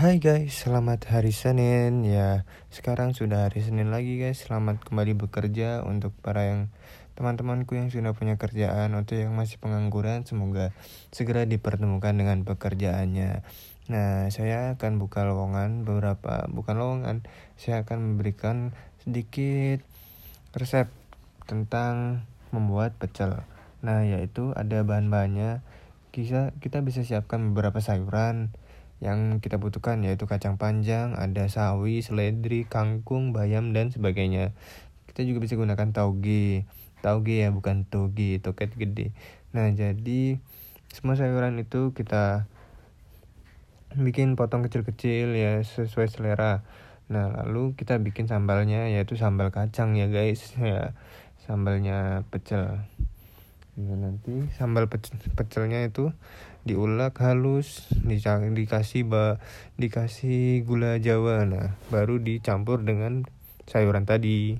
Hai guys, selamat hari Senin ya. Sekarang sudah hari Senin lagi guys. Selamat kembali bekerja untuk para yang teman-temanku yang sudah punya kerjaan atau yang masih pengangguran. Semoga segera dipertemukan dengan pekerjaannya. Nah, saya akan buka lowongan beberapa, bukan lowongan. Saya akan memberikan sedikit resep tentang membuat pecel. Nah, yaitu ada bahan-bahannya. Kita kita bisa siapkan beberapa sayuran yang kita butuhkan yaitu kacang panjang, ada sawi, seledri, kangkung, bayam dan sebagainya. Kita juga bisa gunakan tauge. Tauge ya bukan toge, toket gede. Nah, jadi semua sayuran itu kita bikin potong kecil-kecil ya sesuai selera. Nah, lalu kita bikin sambalnya yaitu sambal kacang ya guys ya. Sambalnya pecel. Nah, nanti sambal pecel, pecelnya itu diulek halus dikasih ba, dikasih gula jawa. Nah baru dicampur dengan sayuran tadi